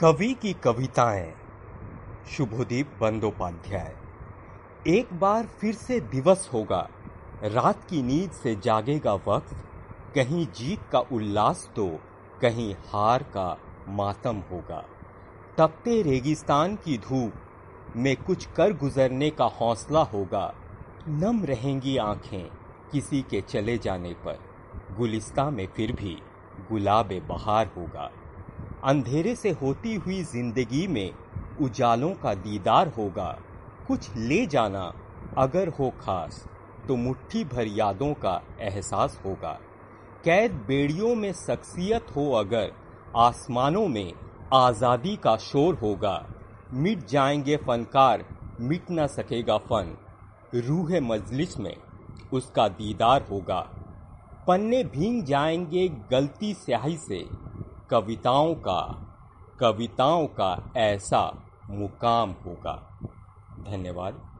कवि की कविताएँ। शुभदीप बंदोपाध्याय। एक बार फिर से दिवस होगा। रात की नींद से जागेगा वक्त। कहीं जीत का उल्लास तो कहीं हार का मातम होगा। तपते रेगिस्तान की धूप। में कुछ कर गुजरने का हौसला होगा। नम रहेंगी आँखें किसी के चले जाने पर। गुलिस्ता में फिर भी गुलाब बहार होगा। अंधेरे से होती हुई ज़िंदगी में उजालों का दीदार होगा। कुछ ले जाना अगर हो खास तो मुट्ठी भर यादों का एहसास होगा। कैद बेड़ियों में शख्सियत हो अगर, आसमानों में आज़ादी का शोर होगा। मिट जाएँगे फनकार, मिट ना सकेगा फन। रूह मजलिस में उसका दीदार होगा। पन्ने भींग जाएँगे गलती स्याही से कविताओं का कविताओं का ऐसा मुकाम होगा। धन्यवाद।